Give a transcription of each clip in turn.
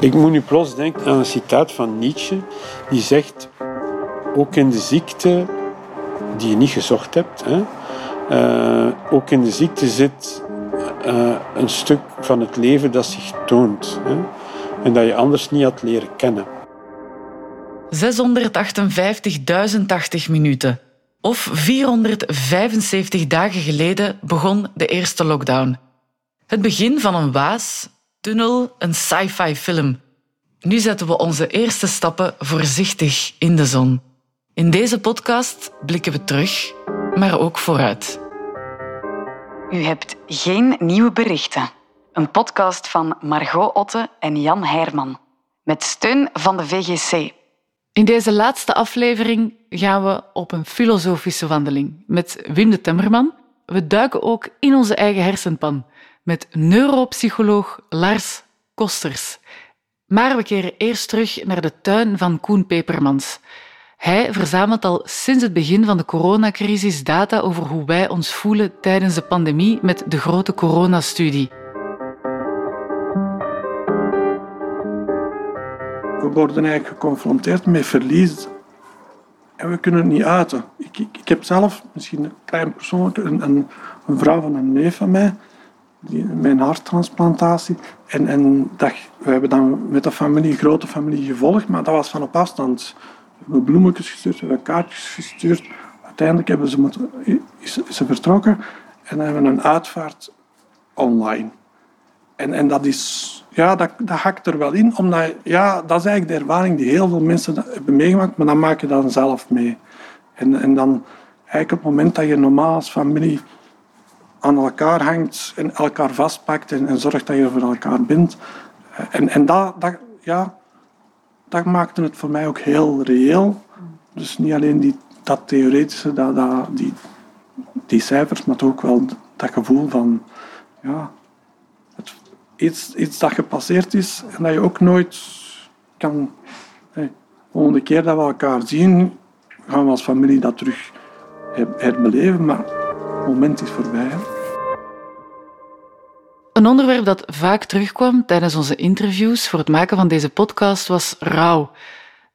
Ik moet nu plots denken aan een citaat van Nietzsche, die zegt: Ook in de ziekte die je niet gezocht hebt, hè, uh, ook in de ziekte zit uh, een stuk van het leven dat zich toont hè, en dat je anders niet had leren kennen. 658.080 minuten. Of 475 dagen geleden begon de eerste lockdown. Het begin van een waas, tunnel, een sci-fi film. Nu zetten we onze eerste stappen voorzichtig in de zon. In deze podcast blikken we terug, maar ook vooruit. U hebt geen nieuwe berichten. Een podcast van Margot Otte en Jan Heijman. Met steun van de VGC. In deze laatste aflevering gaan we op een filosofische wandeling met Wim de Temmerman. We duiken ook in onze eigen hersenpan met neuropsycholoog Lars Kosters. Maar we keren eerst terug naar de tuin van Koen Pepermans. Hij verzamelt al sinds het begin van de coronacrisis data over hoe wij ons voelen tijdens de pandemie met de grote coronastudie. We worden eigenlijk geconfronteerd met verlies en we kunnen het niet uiten. Ik, ik, ik heb zelf, misschien een klein persoonlijk, een, een, vrouw van een neef van mij, die, mijn harttransplantatie. En, en dat, we hebben dan met de familie, grote familie gevolgd, maar dat was van op afstand. We hebben bloemetjes gestuurd, we hebben kaartjes gestuurd. Uiteindelijk hebben ze moeten, is, ze vertrokken en hebben een uitvaart online. En, en dat is ja, dat, dat hakt er wel in. Omdat, ja, dat is eigenlijk de ervaring die heel veel mensen hebben meegemaakt, maar dan maak je dan zelf mee. En, en dan eigenlijk op het moment dat je normaal als familie aan elkaar hangt en elkaar vastpakt en, zorgt dat je voor elkaar bent. Eh, en, en dat, dat, ja, dat maakte het voor mij ook heel reëel. Dus niet alleen die, dat theoretische, dat, dat, die, die cijfers, maar ook wel dat gevoel van ja, iets, iets dat gepasseerd is en dat je ook nooit kan. de volgende keer dat we elkaar zien, gaan we als familie dat terug herbeleven, maar het moment is voorbij. Een onderwerp dat vaak terugkwam tijdens onze interviews voor het maken van deze podcast was rouw.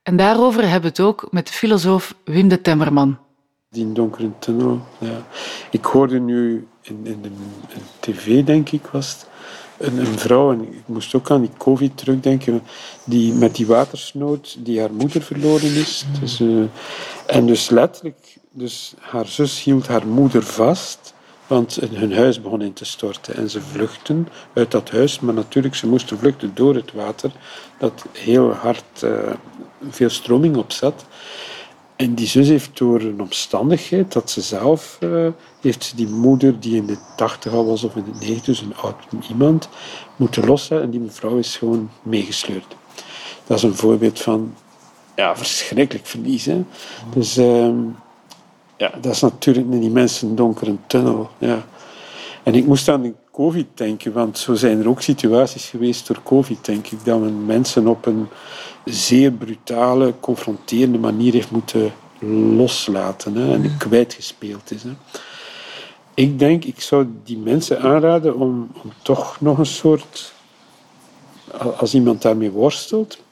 En daarover hebben we het ook met filosoof Wim de Temmerman. Die donkere tunnel, ja. Ik hoorde nu in, in de in tv, denk ik, was het, een, een, vrouw, en ik moest ook aan die COVID terugdenken, die met die watersnood, die haar moeder verloren is. Dus, uh, en dus letterlijk, dus haar zus hield haar moeder vast, want hun huis begon in te storten. En ze vluchten uit dat huis, maar natuurlijk, ze moesten vluchten door het water, dat heel hard uh, veel stroming op zat. En die zus heeft door een omstandigheid dat ze zelf uh, heeft die moeder die in de tachtig al was of in de negentig, dus een oud iemand, moeten lossen en die mevrouw is gewoon meegesleurd. Dat is een voorbeeld van ja, verschrikkelijk verlies. Dus uh, ja, dat is natuurlijk in die mensen donkere tunnel. Ja. En ik moest aan COVID denken, want zo zijn er ook situaties geweest door COVID, denk ik, dat men mensen op een zeer brutale, confronterende manier heeft moeten loslaten hè, en kwijtgespeeld is. Hè. Ik denk, ik zou die mensen aanraden om, om toch nog een soort, als iemand daarmee worstelt,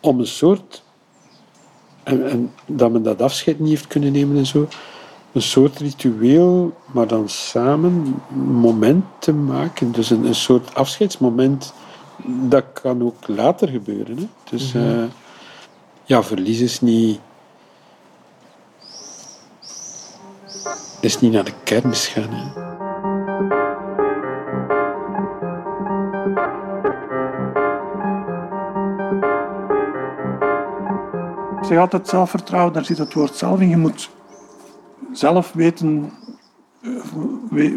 om een soort, en, en dat men dat afscheid niet heeft kunnen nemen en zo, een soort ritueel, maar dan samen een moment te maken. Dus een, een soort afscheidsmoment, dat kan ook later gebeuren. Hè? Dus mm -hmm. uh, ja, verlies is niet. is niet naar de kermis gaan. Hè? Ik zeg altijd zelfvertrouwen, daar zit het woord zelf in. Je moet zelf weten eh,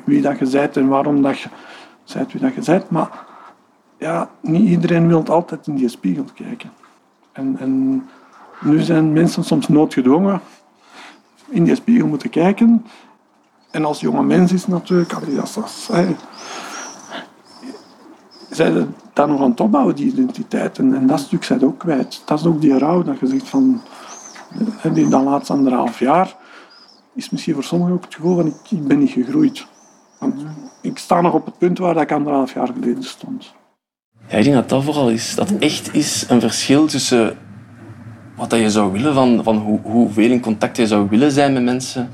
wie, dat je bent en waarom dat je bent wie dat je bent. Maar ja, niet iedereen wil altijd in die spiegel kijken. En, en nu zijn mensen soms noodgedwongen in die spiegel moeten kijken. En als jonge mens is natuurlijk, als, als, zij dan nog aan het opbouwen, die identiteit. En, dat stuk zij ook kwijt. Dat is ook die rouw dat je zegt van, die dan laatst anderhalf jaar is misschien voor sommigen ook het gevoel van ik, ik ben niet gegroeid. Want ik sta nog op het punt waar ik anderhalf jaar geleden stond. Ja, ik denk dat dat vooral is. Dat echt is een verschil tussen wat dat je zou willen, van, van hoe, hoeveel in contact je zou willen zijn met mensen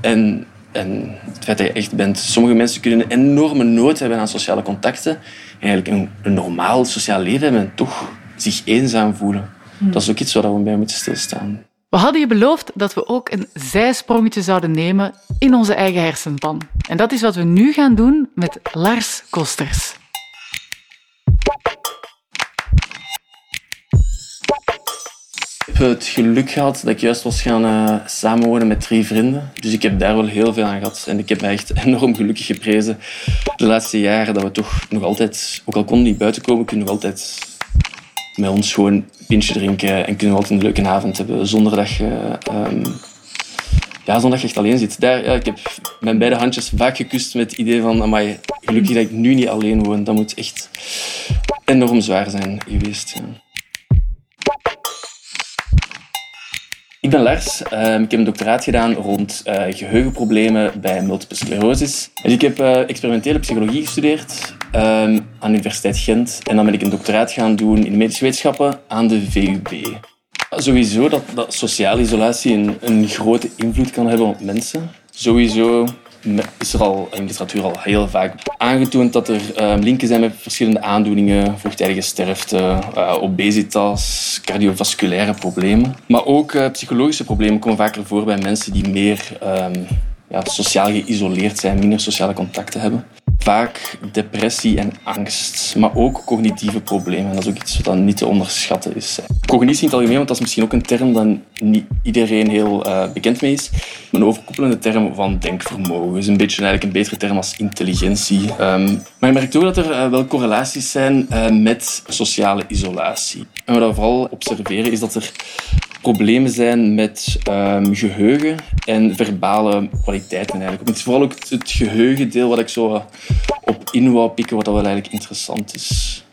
en, en het feit dat je echt bent. Sommige mensen kunnen een enorme nood hebben aan sociale contacten en eigenlijk een, een normaal sociaal leven hebben en toch zich eenzaam voelen. Dat is ook iets waar we bij moeten stilstaan. We hadden je beloofd dat we ook een zijsprongetje zouden nemen in onze eigen hersenpan. En dat is wat we nu gaan doen met Lars Kosters. Ik heb het geluk gehad dat ik juist was gaan uh, samenwonen met drie vrienden. Dus ik heb daar wel heel veel aan gehad. En ik heb me echt enorm gelukkig geprezen de laatste jaren dat we toch nog altijd, ook al konden niet buiten komen, kunnen we nog altijd met ons gewoon pintje drinken en kunnen we altijd een leuke avond hebben zonder dat je, um, ja, je echt alleen zit. Daar, ik heb mijn beide handjes vaak gekust met het idee van amai, gelukkig dat ik nu niet alleen woon. Dat moet echt enorm zwaar zijn geweest. Ja. Ik ben Lars. Ehm, ik heb een doctoraat gedaan rond uh, geheugenproblemen bij multiple sclerosis. Dus ik heb uh, experimentele psychologie gestudeerd aan de Universiteit Gent. En dan ben ik een doctoraat gaan doen in medische wetenschappen aan de VUB. Sowieso dat, dat sociale isolatie een, een grote invloed kan hebben op mensen. Sowieso is er al in de literatuur al heel vaak aangetoond dat er uh, linken zijn met verschillende aandoeningen, vroegtijdige sterfte, uh, obesitas, cardiovasculaire problemen. Maar ook uh, psychologische problemen komen vaker voor bij mensen die meer um, ja, sociaal geïsoleerd zijn, minder sociale contacten hebben vaak depressie en angst, maar ook cognitieve problemen. Dat is ook iets wat niet te onderschatten is. Cognitie in het algemeen, want dat is misschien ook een term dat niet iedereen heel uh, bekend mee is. Een overkoepelende term van denkvermogen. is een beetje eigenlijk een betere term als intelligentie. Um, maar je merkt ook dat er uh, wel correlaties zijn uh, met sociale isolatie. En wat we vooral observeren is dat er problemen zijn met um, geheugen en verbale kwaliteiten eigenlijk. Het is vooral ook het geheugendeel wat ik zo op in wou pikken, wat wel eigenlijk interessant is.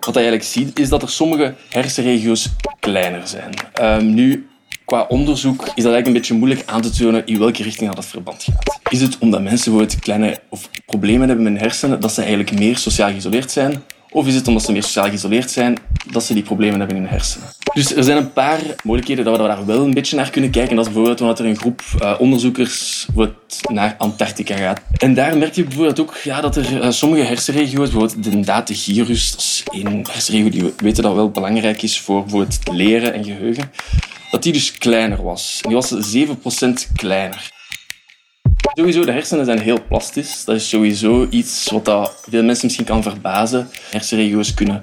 Wat je eigenlijk ziet, is dat er sommige hersenregio's kleiner zijn. Um, nu, qua onderzoek is dat eigenlijk een beetje moeilijk aan te tonen in welke richting dat, dat verband gaat. Is het omdat mensen bijvoorbeeld kleine of problemen hebben met hun hersenen, dat ze eigenlijk meer sociaal geïsoleerd zijn? Of is het omdat ze meer sociaal geïsoleerd zijn, dat ze die problemen hebben in hun hersenen? Dus er zijn een paar mogelijkheden dat we daar wel een beetje naar kunnen kijken. Dat is bijvoorbeeld wanneer er een groep uh, onderzoekers naar Antarctica gaat. En daar merk je bijvoorbeeld ook ja, dat er uh, sommige hersenregio's, bijvoorbeeld de datagyrus, dat is één hersenregio die we weten dat wel belangrijk is voor bijvoorbeeld leren en geheugen, dat die dus kleiner was. Die was 7% kleiner. Sowieso, de hersenen zijn heel plastisch. Dat is sowieso iets wat dat veel mensen misschien kan verbazen. Hersenregio's kunnen,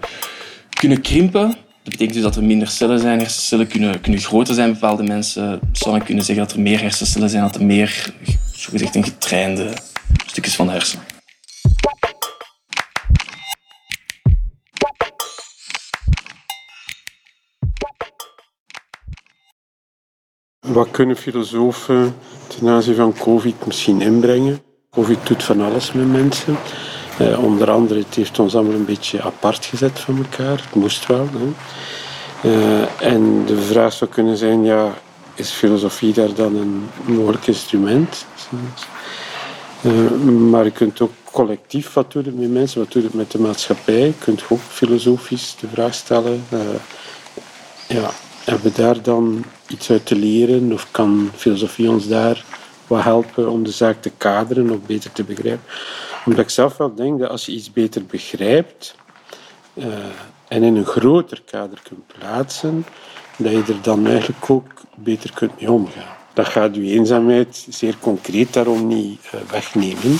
kunnen krimpen. Dat betekent dus dat er minder cellen zijn. Hersencellen kunnen, kunnen groter zijn bepaalde mensen. Sommigen kunnen zeggen dat er meer hersencellen zijn, dat er meer, zogezegd, een getrainde stukjes van de hersenen. Wat kunnen filosofen ten aanzien van COVID misschien inbrengen? COVID doet van alles met mensen. Eh, onder andere, het heeft ons allemaal een beetje apart gezet van elkaar. Het moest wel. Hè. Uh, en de vraag zou kunnen zijn, ja, is filosofie daar dan een mogelijk instrument? Uh, maar je kunt ook collectief, wat het met mensen, wat het met de maatschappij? Je kunt ook filosofisch de vraag stellen. ja, hebben we daar dan iets uit te leren? Of kan filosofie ons daar wat helpen om de zaak te kaderen of beter te begrijpen? Omdat ik zelf wel denk dat als je iets beter begrijpt uh, en in een groter kader kunt plaatsen, dat je er dan eigenlijk ook beter kunt mee omgaan. Dat gaat je eenzaamheid zeer concreet daarom niet uh, wegnemen.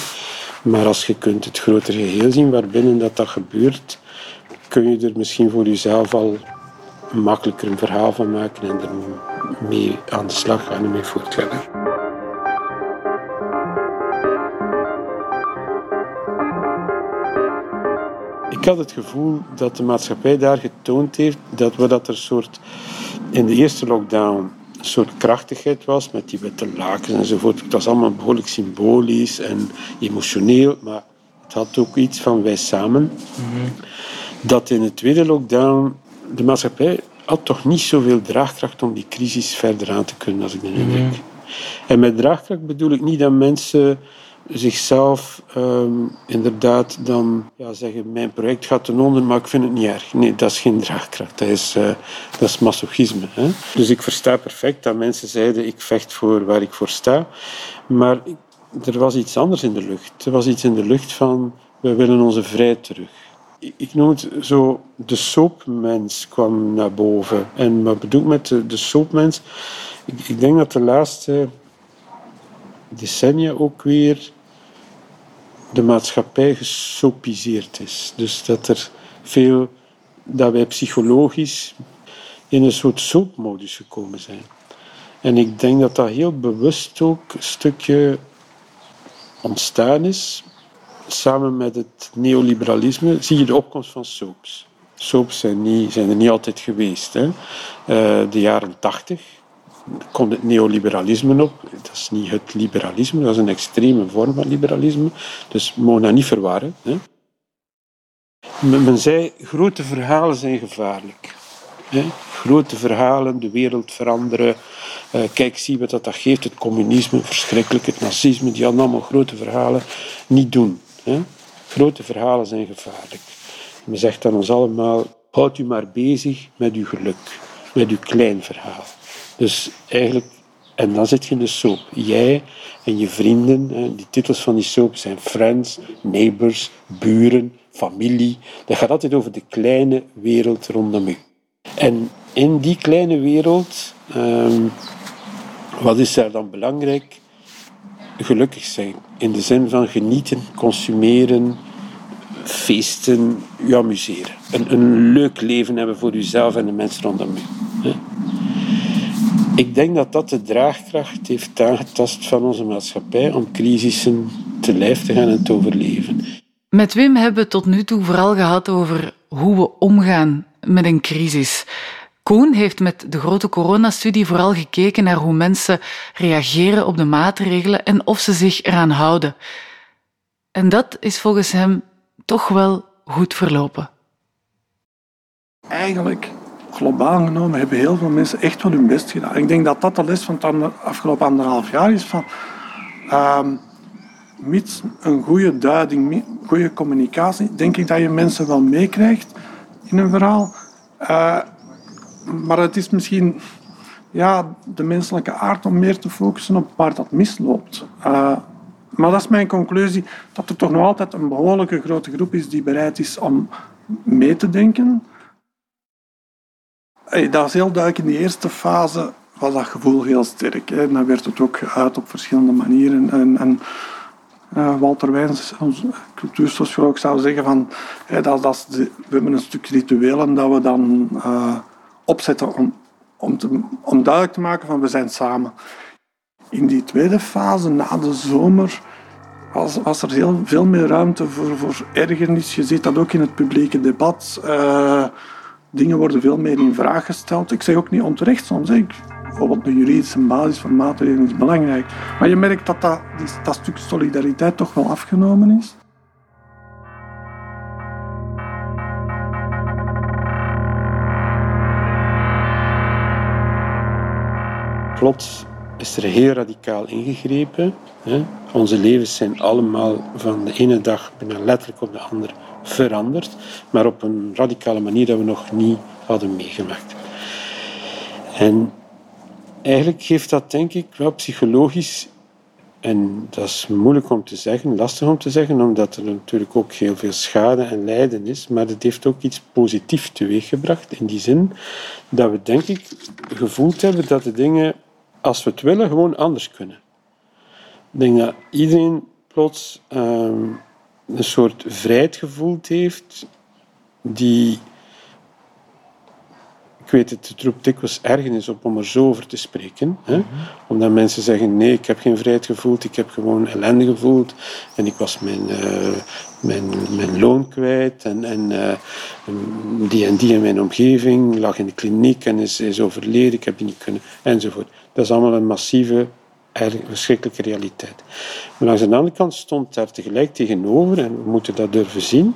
Maar als je kunt het grotere geheel zien waarbinnen dat, dat gebeurt, kun je er misschien voor jezelf al makkelijker een verhaal van maken en er mee aan de slag gaan en mee voortgaan. Had het gevoel dat de maatschappij daar getoond heeft dat we dat er soort in de eerste lockdown een soort krachtigheid was met die witte lakens enzovoort. Het was allemaal behoorlijk symbolisch en emotioneel, maar het had ook iets van wij samen. Mm Dat in de tweede lockdown de maatschappij had toch niet zoveel draagkracht om die crisis verder aan te kunnen, als ik de indruk. Mm En met draagkracht bedoel ik niet dat mensen zichzelf ehm, inderdaad dan ja, zeggen: Mijn project gaat ten onder, maar ik vind het niet erg. Nee, dat is geen draagkracht, dat is, uh, dat is masochisme. Hè? Dus ik versta perfect dat mensen zeiden: Ik vecht voor waar ik voor sta. Maar er was iets anders in de lucht. Er was iets in de lucht van: We willen onze vrijheid terug ik noem het zo, de soapmens kwam naar boven. En wat bedoel ik met de, de soapmens? Ik, ik, denk dat de laatste decennia ook weer de maatschappij gesopiseerd is. Dus dat er veel, dat wij psychologisch in een soort soapmodus gekomen zijn. En ik denk dat dat heel bewust ook een stukje ontstaan is samen met het neoliberalisme zie je de opkomst van soaps. Soaps zijn, niet, zijn er niet altijd geweest. Hè. Uh, de jaren tachtig komt het neoliberalisme op. Dat is niet het liberalisme, dat is een extreme vorm van liberalisme. Dus we mogen dat niet verwarren. Hè. Men zei, grote verhalen zijn gevaarlijk. Hè. Grote verhalen, de wereld veranderen. Uh, kijk, zie wat dat geeft. Het communisme, verschrikkelijk. Het nazisme, die hadden allemaal grote verhalen. Niet doen. Grote verhalen zijn gevaarlijk. Men zegt aan ons allemaal, houd u maar bezig met uw geluk, met uw klein verhaal. Dus eigenlijk, en dan zit je in de soap. Jij en je vrienden, die titels van die soap zijn friends, neighbors, buren, familie. Dat gaat altijd over de kleine wereld rondom u. En in die kleine wereld, ehm, wat is daar dan belangrijk? gelukkig zijn. In de zin van genieten, consumeren, feesten, je amuseren. Een, een leuk leven hebben voor jezelf en de mensen rondom je. Ik denk dat dat de draagkracht heeft aangetast van onze maatschappij om crisissen te lijf te gaan en te overleven. Met Wim hebben we het tot nu toe vooral gehad over hoe we omgaan met een crisis. Koen heeft met de grote coronastudie vooral gekeken naar hoe mensen reageren op de maatregelen en of ze zich eraan houden. En dat is volgens hem toch wel goed verlopen. Eigenlijk, globaal genomen, hebben heel veel mensen echt wel hun best gedaan. Ik denk dat dat de les van het afgelopen anderhalf jaar is. Van, uh, mits een goede duiding, goede communicatie, denk ik dat je mensen wel meekrijgt in een verhaal. Uh, maar het is misschien ja, de menselijke aard om meer te focussen op waar dat misloopt. Uh, maar dat is mijn conclusie, dat er toch nog altijd een behoorlijke grote groep is die bereid is om mee te denken. Dat is heel duidelijk. In de eerste fase was dat gevoel heel sterk. Hè. Dan werd het ook uit op verschillende manieren. En, en uh, Walter Wijns, onze cultuursocioloog, zou zeggen van... Dat, dat we hebben een stuk rituelen dat we dan... Uh, opzetten om, om, te, duidelijk te maken van we zijn samen. In die tweede fase, na de zomer, was, was er heel veel meer ruimte voor, voor ergernis. Je ziet dat ook in het publieke debat. Uh, dingen worden veel meer in vraag gesteld. Ik zeg ook niet onterecht soms. Ik, bijvoorbeeld de juridische basis van maatregelen is belangrijk. Maar je merkt dat dat, dat stuk solidariteit toch wel afgenomen is. plots is er heel radicaal ingegrepen. Onze levens zijn allemaal van de ene dag bijna letterlijk op de andere veranderd, maar op een radicale manier dat we nog niet hadden meegemaakt. En eigenlijk geeft dat, denk ik, wel psychologisch, en dat is moeilijk om te zeggen, lastig om te zeggen, omdat er natuurlijk ook heel veel schade en lijden is, maar het heeft ook iets positiefs teweeggebracht, in die zin dat we, denk ik, gevoeld hebben dat de dingen als we het willen, gewoon anders kunnen. Ik denk dat iedereen plots ehm, een soort vrijheid gevoeld heeft die ik weet het, het roept dikwijls ergernis op om er zo over te spreken. Hè? Mhm. Omdat mensen zeggen, nee, ik heb geen vrijheid gevoeld, ik heb gewoon ellende gevoeld. En ik was mijn, uh, mijn, mijn loon kwijt. En, en uh, die en die in mijn omgeving lag in de kliniek en is, is overleden, ik heb niet kunnen, enzovoort. Dat is allemaal een massieve, verschrikkelijke realiteit. Maar langs de andere kant stond daar tegelijk tegenover, en we moeten dat durven zien,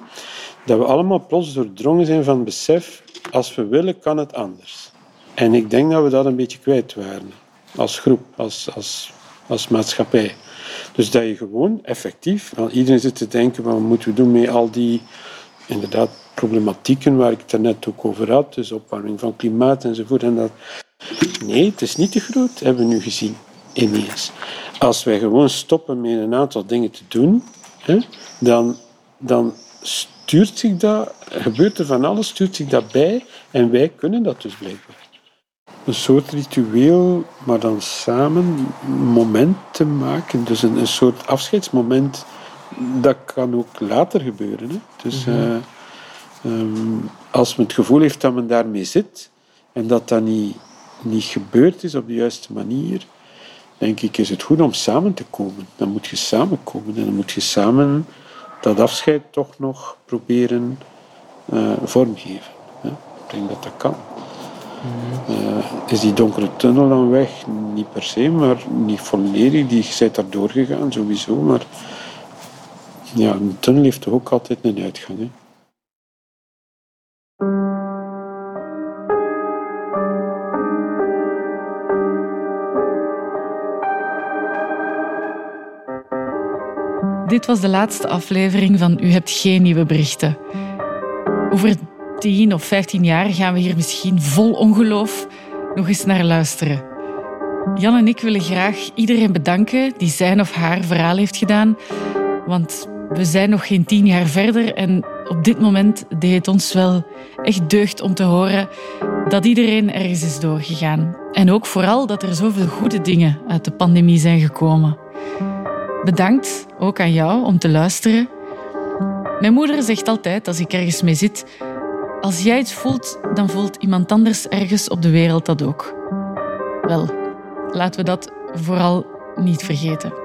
dat we allemaal plots doordrongen zijn van besef, als we willen, kan het anders. En ik denk dat we dat een beetje kwijt waren. Als groep, als, als als maatschappij. Dus dat je gewoon effectief, want iedereen zit te denken, wat moeten we doen met al die inderdaad problematieken waar ik het net ook over had, dus opwarming van klimaat enzovoort. En dat... Nee, het is niet te groot, hebben we nu gezien, ineens. Als wij gewoon stoppen met een aantal dingen te doen, hè, dan, dan stuurt zich dat, gebeurt er van alles, stuurt zich dat bij en wij kunnen dat dus blijkbaar. Een soort ritueel, maar dan samen momenten maken. Dus een, een soort afscheidsmoment, dat kan ook later gebeuren. Hè. Dus mm -hmm. uh, um, als men het gevoel heeft dat men daarmee zit en dat dat niet, niet gebeurd is op de juiste manier, denk ik, is het goed om samen te komen. Dan moet je samenkomen en dan moet je samen dat afscheid toch nog proberen uh, vormgeven. Hè. Ik denk dat dat kan. Uh, is die donkere tunnel dan weg? Niet per se, maar niet volledig. Die bent daar doorgegaan, sowieso. Maar ja, een tunnel heeft toch ook altijd een uitgang. Hè? Dit was de laatste aflevering van U hebt geen nieuwe berichten. Over 10 of 15 jaar gaan we hier misschien vol ongeloof nog eens naar luisteren. Jan en ik willen graag iedereen bedanken die zijn of haar verhaal heeft gedaan. Want we zijn nog geen tien jaar verder en op dit moment deed het ons wel echt deugd om te horen dat iedereen ergens is doorgegaan. En ook vooral dat er zoveel goede dingen uit de pandemie zijn gekomen. Bedankt ook aan jou om te luisteren. Mijn moeder zegt altijd als ik ergens mee zit: als jij het voelt, dan voelt iemand anders ergens op de wereld dat ook. Wel, laten we dat vooral niet vergeten.